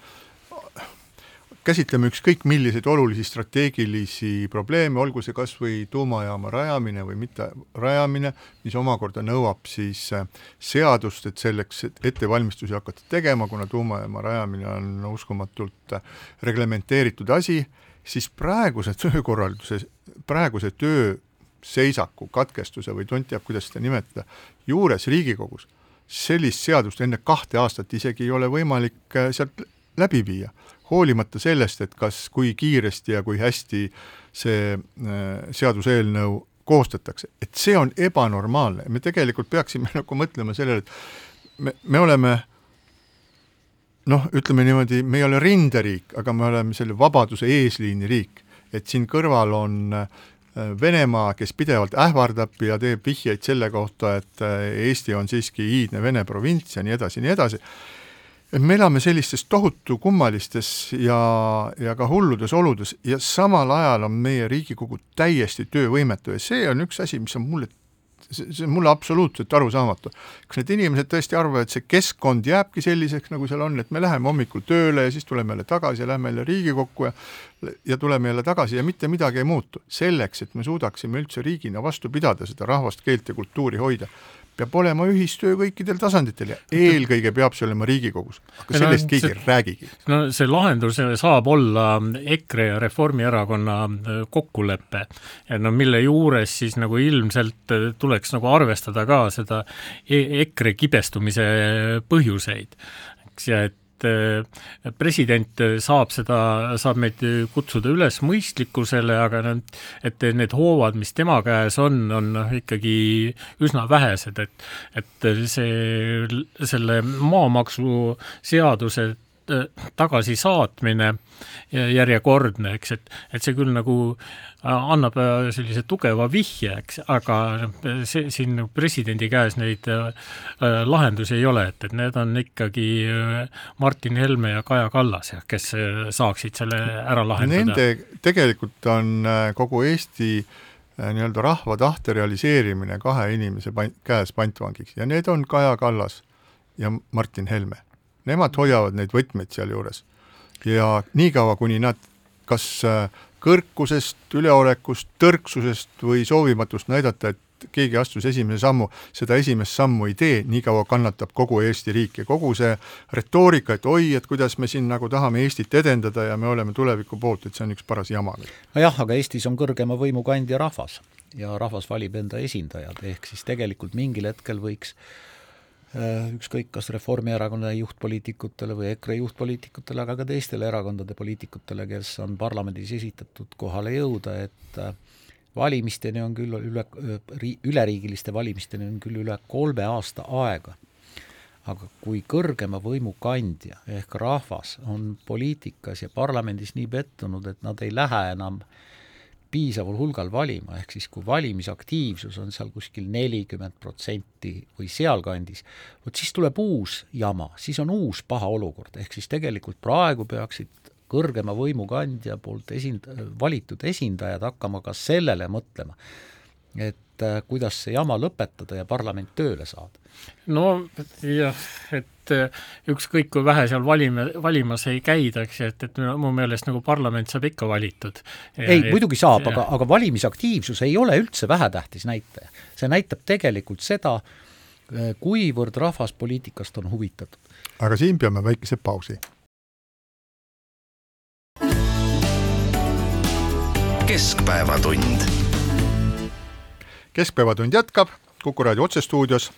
Speaker 2: käsitleme ükskõik milliseid olulisi strateegilisi probleeme, olgu see kas või tuumajaama rajamine või mitte rajamine, mis omakorda nõuab siis äh, seadust, et selleks et ettevalmistusi hakata tegema, kuna tuumajaama rajamine on uskumatult äh, reglementeeritud asi, siis praeguse töökorralduse, praeguse tööseisaku, katkestuse või tont teab, kuidas seda nimetada, juures Riigikogus sellist seadust enne kahte aastat isegi ei ole võimalik äh, sealt läbi viia, hoolimata sellest, et kas, kui kiiresti ja kui hästi see äh, seaduseelnõu koostatakse, et see on ebanormaalne, me tegelikult peaksime nagu mõtlema sellele, et me, me oleme noh, ütleme niimoodi, me ei ole rinderiik, aga me oleme selle vabaduse eesliini riik, et siin kõrval on äh, Venemaa, kes pidevalt ähvardab ja teeb vihjeid selle kohta, et äh, Eesti on siiski iidne Vene provints ja nii edasi ja nii edasi, et me elame sellistes tohutu kummalistes ja, ja ka hulludes oludes ja samal ajal on meie Riigikogu täiesti töövõimetu ja see on üks asi, mis on mulle see, on mulle absoluutselt arusaamatu. kas need inimesed tõesti arvavad, et see keskkond jääbki selliseks, nagu seal on, et me läheme hommikul tööle ja siis tuleme jälle tagasi ja lähme jälle Riigikokku ja ja tuleme jälle tagasi ja mitte midagi ei muutu. selleks, et me suudaksime üldse riigina vastu pidada, seda rahvast, keelt ja kultuuri hoida, peab olema ühistöö kõikidel tasanditel ja eelkõige peab see olema Riigikogus. aga sellest keegi ei räägigi.
Speaker 4: no see lahendus saab olla EKRE ja Reformierakonna äh, kokkulepe, no mille juures siis nagu ilmselt äh, tuleks nagu arvestada ka seda e-, EKRE kibestumise põhjuseid, eks, ja et et president saab seda, saab meid kutsuda üles mõistlikkusele, aga need, et need hoovad, mis tema käes on, on noh, ikkagi üsna vähesed, et et see, selle maamaksuseaduse tagasisaatmine järjekordne, eks, et, et see küll nagu annab sellise tugeva vihje, eks, aga see siin presidendi käes neid äh, lahendusi ei ole, et, et need on ikkagi äh, Martin Helme ja Kaja Kallas, kes äh, saaksid selle ära lahendada.
Speaker 2: Nende, tegelikult on kogu Eesti nii-öelda rahva tahte realiseerimine kahe inimese pan-, käes pantvangiks ja need on Kaja Kallas ja Martin Helme nemad hoiavad neid võtmeid sealjuures. ja niikaua, kuni nad kas äh, kõrkusest, üleolekust, tõrksusest või soovimatust näidata, et keegi astus esimese sammu, seda esimest sammu ei tee, niikaua kannatab kogu Eesti riik ja kogu see retoorika, et oi, et kuidas me siin nagu tahame Eestit edendada ja me oleme tuleviku poolt, et see on üks paras jama.
Speaker 3: nojah, aga Eestis on kõrgema võimu kandja rahvas ja rahvas valib enda esindajad, ehk siis tegelikult mingil hetkel võiks Äh, ükskõik kas Reformierakonna juhtpoliitikutele või EKRE juhtpoliitikutele, aga ka teistele erakondade poliitikutele, kes on parlamendis esitatud, kohale jõuda, et äh, valimisteni on küll üle, üleriigiliste valimisteni on küll üle kolme aasta aega. aga kui kõrgema võimu kandja ehk rahvas on poliitikas ja parlamendis nii pettunud, et nad ei lähe enam äh, piisaval hulgal valima, ehk siis kui valimisaktiivsus on seal kuskil nelikümmend protsenti või sealkandis, vot siis tuleb uus jama, siis on uus paha olukord, ehk siis tegelikult praegu peaksid kõrgema võimu kandja poolt esind-, valitud esindajad hakkama ka sellele mõtlema, et äh, kuidas see jama lõpetada ja parlament tööle saada.
Speaker 4: no jah, et et äh, ükskõik, kui vähe seal valima, valimas ei käida, eks ju, et, et mu meelest nagu parlament saab ikka valitud.
Speaker 3: ei, muidugi saab, aga, aga valimisaktiivsus ei ole üldse vähetähtis näitaja. see näitab tegelikult seda, äh, kuivõrd rahvas poliitikast on huvitatud.
Speaker 2: aga siin peame väikese pausi.
Speaker 5: keskpäevatund.
Speaker 2: keskpäevatund jätkab Kuku raadio otsestuudios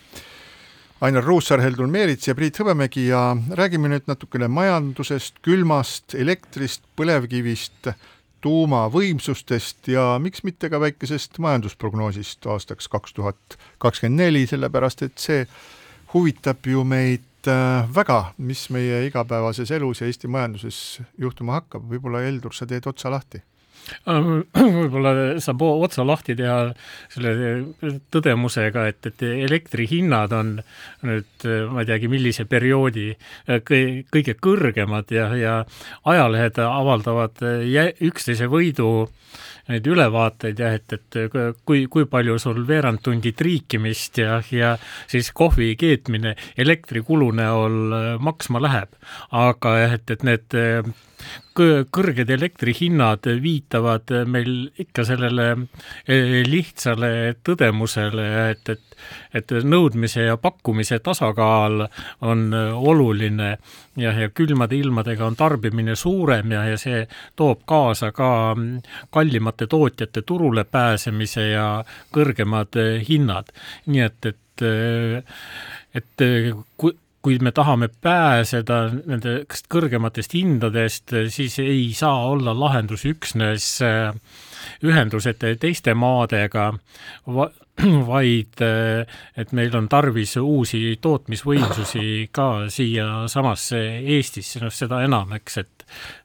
Speaker 2: Ainar Ruussaar, Heldun Meerits ja Priit Hõbemägi ja räägime nüüd natukene majandusest, külmast, elektrist, põlevkivist, tuumavõimsustest ja miks mitte ka väikesest majandusprognoosist aastaks kaks tuhat kakskümmend neli, sellepärast et see huvitab ju meid äh, väga, mis meie igapäevases elus ja Eesti majanduses juhtuma hakkab, võib-olla Heldur, sa teed otsa lahti
Speaker 4: võib-olla saab otsa lahti teha selle tõdemusega, et, et elektrihinnad on nüüd ma ei teagi, millise perioodi kõige kõrgemad ja, ja ajalehed avaldavad üksteise võidu neid ülevaateid jah, et, et kui, kui palju sul veerand tundi triikimist ja, ja siis kohvi keetmine elektrikulu näol maksma läheb. aga jah, et, et need kõrged elektrihinnad viitavad meil ikka sellele lihtsale tõdemusele, et, et et nõudmise ja pakkumise tasakaal on oluline ja, ja külmade ilmadega on tarbimine suurem ja, ja see toob kaasa ka kallimate tootjate turule pääsemise ja kõrgemad hinnad. nii et, et et kui kui me tahame pääseda nendest kõrgematest hindadest, siis ei saa olla lahendus üksnes äh, ühendused teiste maadega, vaid et meil on tarvis uusi tootmisvõimsusi ka siiasamasse Eestisse, noh seda enam, eks, et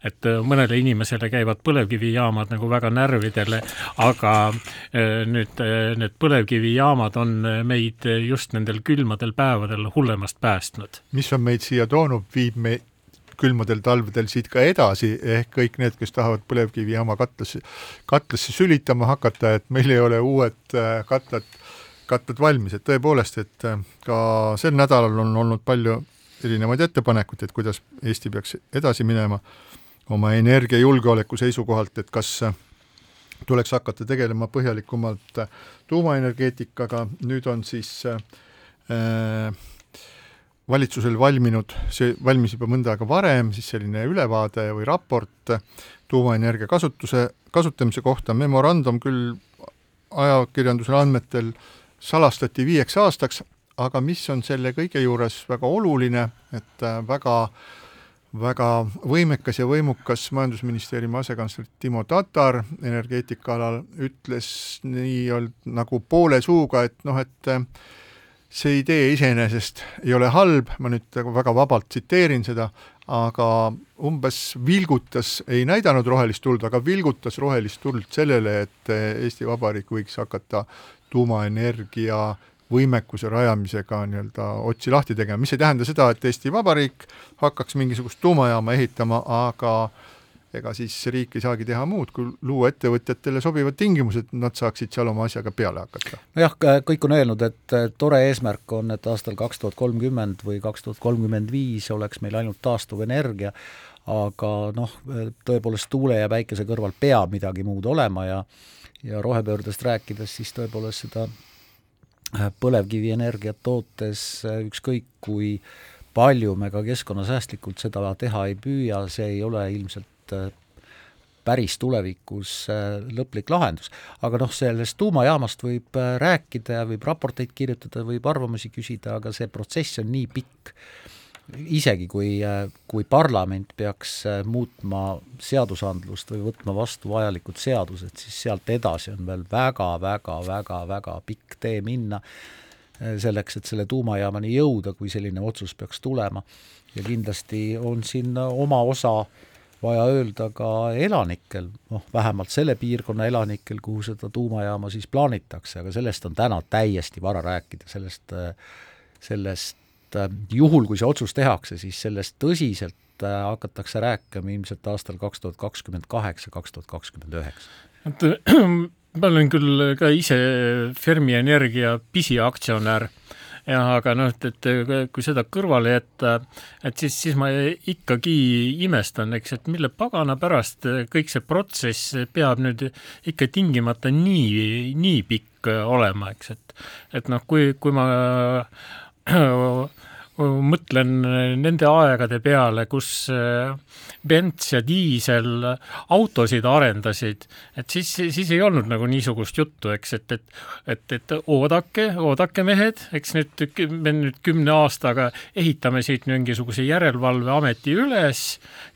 Speaker 4: et mõnele inimesele käivad põlevkivijaamad nagu väga närvidele, aga eh, nüüd eh, need põlevkivijaamad on meid just nendel külmadel päevadel hullemast päästnud.
Speaker 2: mis on meid siia toonud, viib me külmadel talvedel siit ka edasi, ehk kõik need, kes tahavad põlevkivijaama katlasse, katlasse sülitama hakata, et meil ei ole uued äh, katlad, katlad valmis, et tõepoolest, et äh, ka sel nädalal on olnud palju erinevaid ettepanekuid, et kuidas Eesti peaks edasi minema oma energiajulgeoleku seisukohalt, et kas äh, tuleks hakata tegelema põhjalikumalt tuumaenergeetikaga, nüüd on siis äh, valitsusel valminud, see valmis juba mõnda aega varem, siis selline ülevaade või raport tuumaenergia kasutuse, kasutamise kohta, memorandum küll ajakirjanduse andmetel salastati viieks aastaks, aga mis on selle kõige juures väga oluline, et väga väga võimekas ja võimukas Majandusministeeriumi asekantsler Timo Tatar energeetika alal ütles nii nagu poole suuga, et noh, et see idee iseenesest ei ole halb, ma nüüd väga vabalt tsiteerin seda, aga umbes vilgutas, ei näidanud rohelist tuld, aga vilgutas rohelist tuld sellele, et Eesti Vabariik võiks hakata tuumaenergia võimekuse rajamisega nii-öelda otsi lahti tegema, mis ei tähenda seda, et Eesti Vabariik hakkaks mingisugust tuumajaama ehitama, aga ega siis riik ei saagi teha muud, kui luua ettevõtjatele sobivad tingimused, nad saaksid seal oma asjaga peale hakata.
Speaker 3: nojah, kõik on öelnud, et tore eesmärk on, et aastal kaks tuhat kolmkümmend või kaks tuhat kolmkümmend viis oleks meil ainult taastuvenergia, aga noh, tõepoolest tuule ja päikese kõrval peab midagi muud olema ja ja rohepöördest rääkides, siis tõepoolest seda äh, põlevkivienergiat tootes äh, ükskõik kui palju me ka keskkonnasäästlikult seda teha ei püüa, see ei ole ilmselt Äh, päris tulevikus äh, lõplik lahendus. aga noh, sellest tuumajaamast võib äh, rääkida ja võib raporteid kirjutada, võib arvamusi küsida, aga see protsess on nii pikk, isegi kui, kui parlament peaks muutma seadusandlust või võtma vastu vajalikud seadused, siis sealt edasi on veel väga-väga-väga-väga pikk tee minna, selleks, et selle tuumajaamani jõuda, kui selline otsus peaks tulema. ja kindlasti on siin oma osa äh, vaja öelda ka elanikel, noh vähemalt selle piirkonna elanikel, kuhu seda tuumajaama siis plaanitakse, aga sellest on täna täiesti vara rääkida, sellest, sellest juhul, kui see otsus tehakse, siis sellest tõsiselt hakatakse rääkima ilmselt aastal kaks tuhat kakskümmend kaheksa, kaks tuhat kakskümmend üheksa.
Speaker 4: et ma olen küll ka ise Fermi Energia pisiaktsionär jah, aga noh, et, et kui seda kõrvale jätta, et siis, siis ma ikkagi imestan, eks, et mille pagana pärast kõik see protsess peab nüüd ikka tingimata nii, nii pikk olema, eks, et et noh, kui, kui ma mõtlen nende aegade peale, kus äh, Benz ja diisel autosid arendasid, et siis, siis ei olnud nagu niisugust juttu, eks, et, et et, et oodake, oodake mehed, eks nüüd, me nüüd kümne aastaga ehitame siit mingisuguse järelevalveameti üles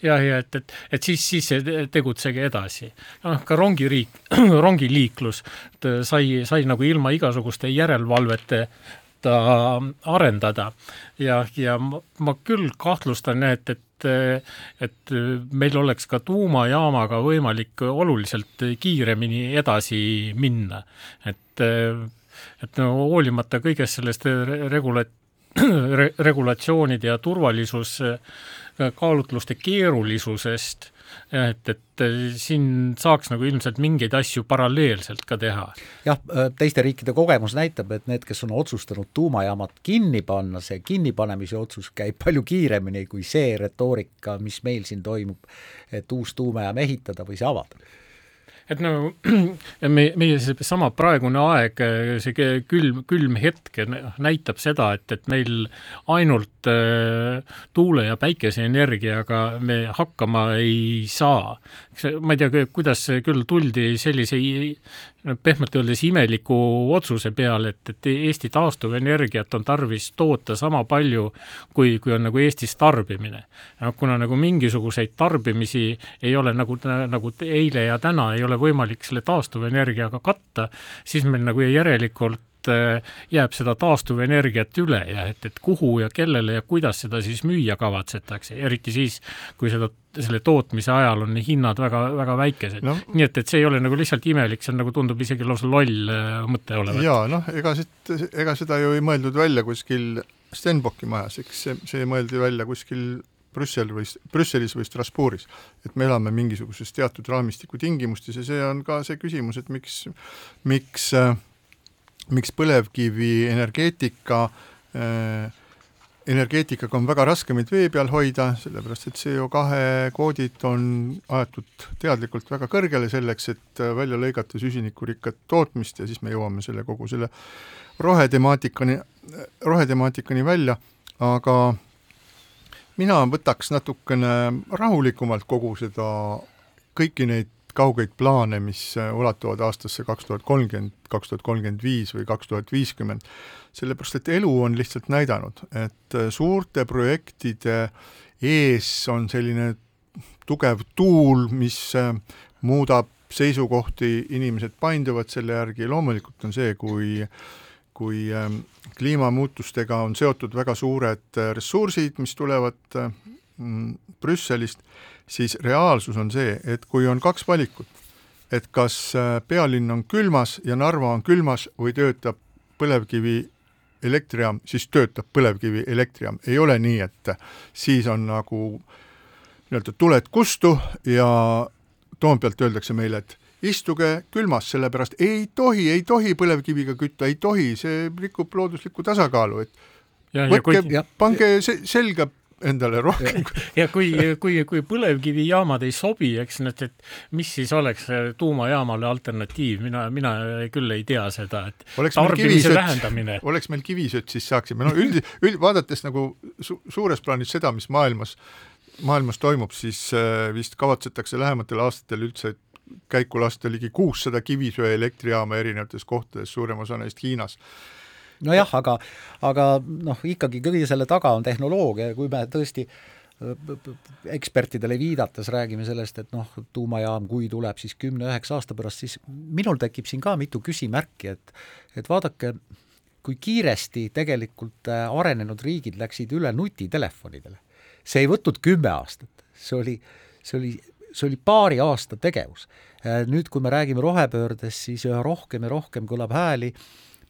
Speaker 4: ja, ja et, et, et siis, siis tegutsege edasi. noh, ka rongiriik, rongiliiklus sai, sai nagu ilma igasuguste järelevalvete arendada ja, ja ma, ma küll kahtlustan, et, et et meil oleks ka tuumajaamaga võimalik oluliselt kiiremini edasi minna. et, et no hoolimata kõigest sellest regula-, regulatsioonide ja turvalisus kaalutluste keerulisusest jah, et, et äh, siin saaks nagu ilmselt mingeid asju paralleelselt ka teha.
Speaker 3: jah, äh, teiste riikide kogemus näitab, et need, kes on otsustanud tuumajaamad kinni panna, see kinnipanemise otsus käib palju kiiremini kui see retoorika, mis meil siin toimub, et uus tuumajaam ehitada või see avada
Speaker 4: et nagu me, meie seesama praegune aeg, see külm, külm hetk näitab seda, et, et meil ainult äh, tuule- ja päikeseenergiaga me hakkama ei saa. ma ei tea, kuidas küll tuldi sellise pehmelt öeldes imeliku otsuse peale, et, et Eesti taastuvenergiat on tarvis toota sama palju, kui, kui on nagu Eestis tarbimine. kuna nagu mingisuguseid tarbimisi ei ole nagu, nagu eile ja täna ei ole võimalik selle taastuvenergiaga katta, siis meil nagu järelikult äh, jääb seda taastuvenergiat üle ja et, et kuhu ja kellele ja kuidas seda siis müüa kavatsetakse, eriti siis, kui seda selle tootmise ajal on hinnad väga, väga väikesed no.. nii et, et see ei ole nagu lihtsalt imelik, see on nagu tundub isegi lausa loll äh, mõte olevat.
Speaker 2: jaa, noh, ega siit, ega seda ju ei mõeldud välja kuskil Stenbocki majas, eks see, see mõeldi välja kuskil Brüssel või, Brüsselis või Strasbourgis. et me elame mingisuguses teatud raamistiku tingimustes ja see on ka see küsimus, et miks, miks äh, miks põlevkivi energeetika äh, energeetikaga on väga raske meid vee peal hoida, sellepärast et CO2 kvoodid on aetud teadlikult väga kõrgele selleks, et välja lõigata süsinikurikkat tootmist ja siis me jõuame selle kogu selle rohetemaatikani, rohetemaatikani välja, aga mina võtaks natukene rahulikumalt kogu seda, kõiki neid kaugeid plaane, mis ulatuvad aastasse kaks tuhat kolmkümmend, kaks tuhat kolmkümmend viis või kaks tuhat viiskümmend sellepärast et elu on lihtsalt näidanud, et äh, suurte projektide ees on selline tugev tuul, mis äh, muudab seisukohti, inimesed painduvad selle järgi, loomulikult on see, kui kui ähm, kliimamuutustega on seotud väga suured äh, ressursid, mis tulevad mm, Brüsselist, siis reaalsus on see, et kui on kaks valikut, et kas pealinn on külmas ja Narva on külmas või töötab põlevkivi elektrijaam, siis töötab põlevkivi elektrijaam, ei ole nii, et siis on nagu nii-öelda tuled kustu ja Toompealt öeldakse meile, et istuge külmas, sellepärast ei tohi, ei tohi põlevkiviga kütta, ei tohi, see rikub looduslikku tasakaalu, et ja, võtke, pange selga endale rohkem.
Speaker 4: ja kui, kui, kui põlevkivijaamad ei sobi, eks need, et mis siis oleks tuumajaamale alternatiiv, mina, mina küll ei tea seda, et
Speaker 2: oleks meil kivisött, oleks meil kivisött, siis saaksime, no üld, üld, vaadates nagu su, suures plaanis seda, mis maailmas, maailmas toimub, siis äh, vist kavatsetakse lähematel aastatel üldse käiku lasta ligi kuussada kivisöeelektrijaama erinevates kohtades, suurem osa neist Hiinas
Speaker 3: nojah, aga, aga noh, ikkagi kõige selle taga on tehnoloogia ja kui me tõesti ekspertidele viidates räägime sellest, et noh, tuumajaam, kui tuleb siis kümne-üheksa aasta pärast, siis minul tekib siin ka mitu küsimärki, et et vaadake, kui kiiresti tegelikult äh, arenenud riigid läksid üle nutitelefonidele. see ei võtnud kümme aastat, see oli, see oli, see oli paari aasta tegevus. Äh, nüüd, kui me räägime rohepöördest, siis üha rohkem ja rohkem kõlab hääli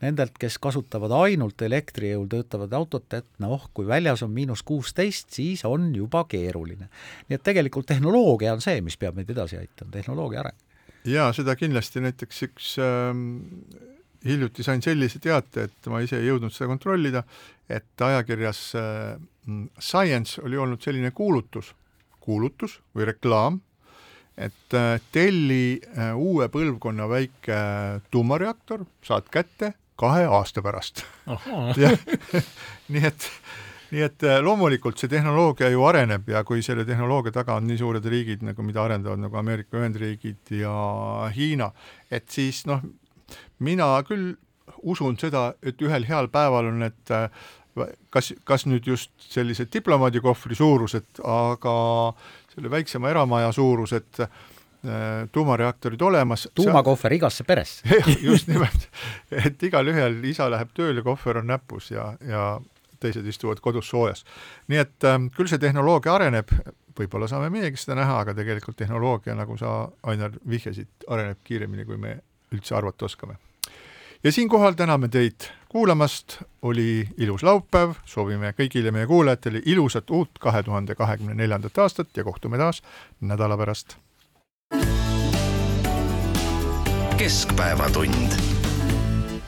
Speaker 3: nendelt, kes kasutavad ainult elektri jõul töötavad autot, et noh, kui väljas on miinus kuusteist, siis on juba keeruline. nii et tegelikult tehnoloogia on see, mis peab meid edasi aitama, tehnoloogia areng.
Speaker 2: jaa, seda kindlasti, näiteks üks ähm, hiljuti sain sellise teate, et ma ise ei jõudnud seda kontrollida, et ajakirjas äh, Science oli olnud selline kuulutus, kuulutus või reklaam, et äh, telli äh, uue põlvkonna väike tuumareaktor, saad kätte kahe aasta pärast. nii et, nii et äh, loomulikult see tehnoloogia ju areneb ja kui selle tehnoloogia taga on nii suured riigid nagu, mida arendavad nagu Ameerika Ühendriigid ja Hiina, et siis noh, mina küll usun seda, et ühel heal päeval on need äh, kas, kas nüüd just sellise diplomaadikohvri suurused, aga selle väiksema eramaja suurused Äh, tuumareaktorid olemas.
Speaker 3: tuumakohver igasse peresse
Speaker 2: just nimelt, et igalühel isa läheb tööle, kohver on näpus ja, ja teised istuvad kodus soojas. nii et äh, küll see tehnoloogia areneb, võib-olla saame meiegi seda näha, aga tegelikult tehnoloogia, nagu sa, Ainar, vihjasid, areneb kiiremini, kui me üldse arvata oskame. Ja siinkohal täname teid kuulamast, oli ilus laupäev, soovime kõigile meie kuulajatele ilusat uut kahe tuhande kahekümne neljandat aastat ja kohtume taas nädala pärast.
Speaker 5: Keskpäevatund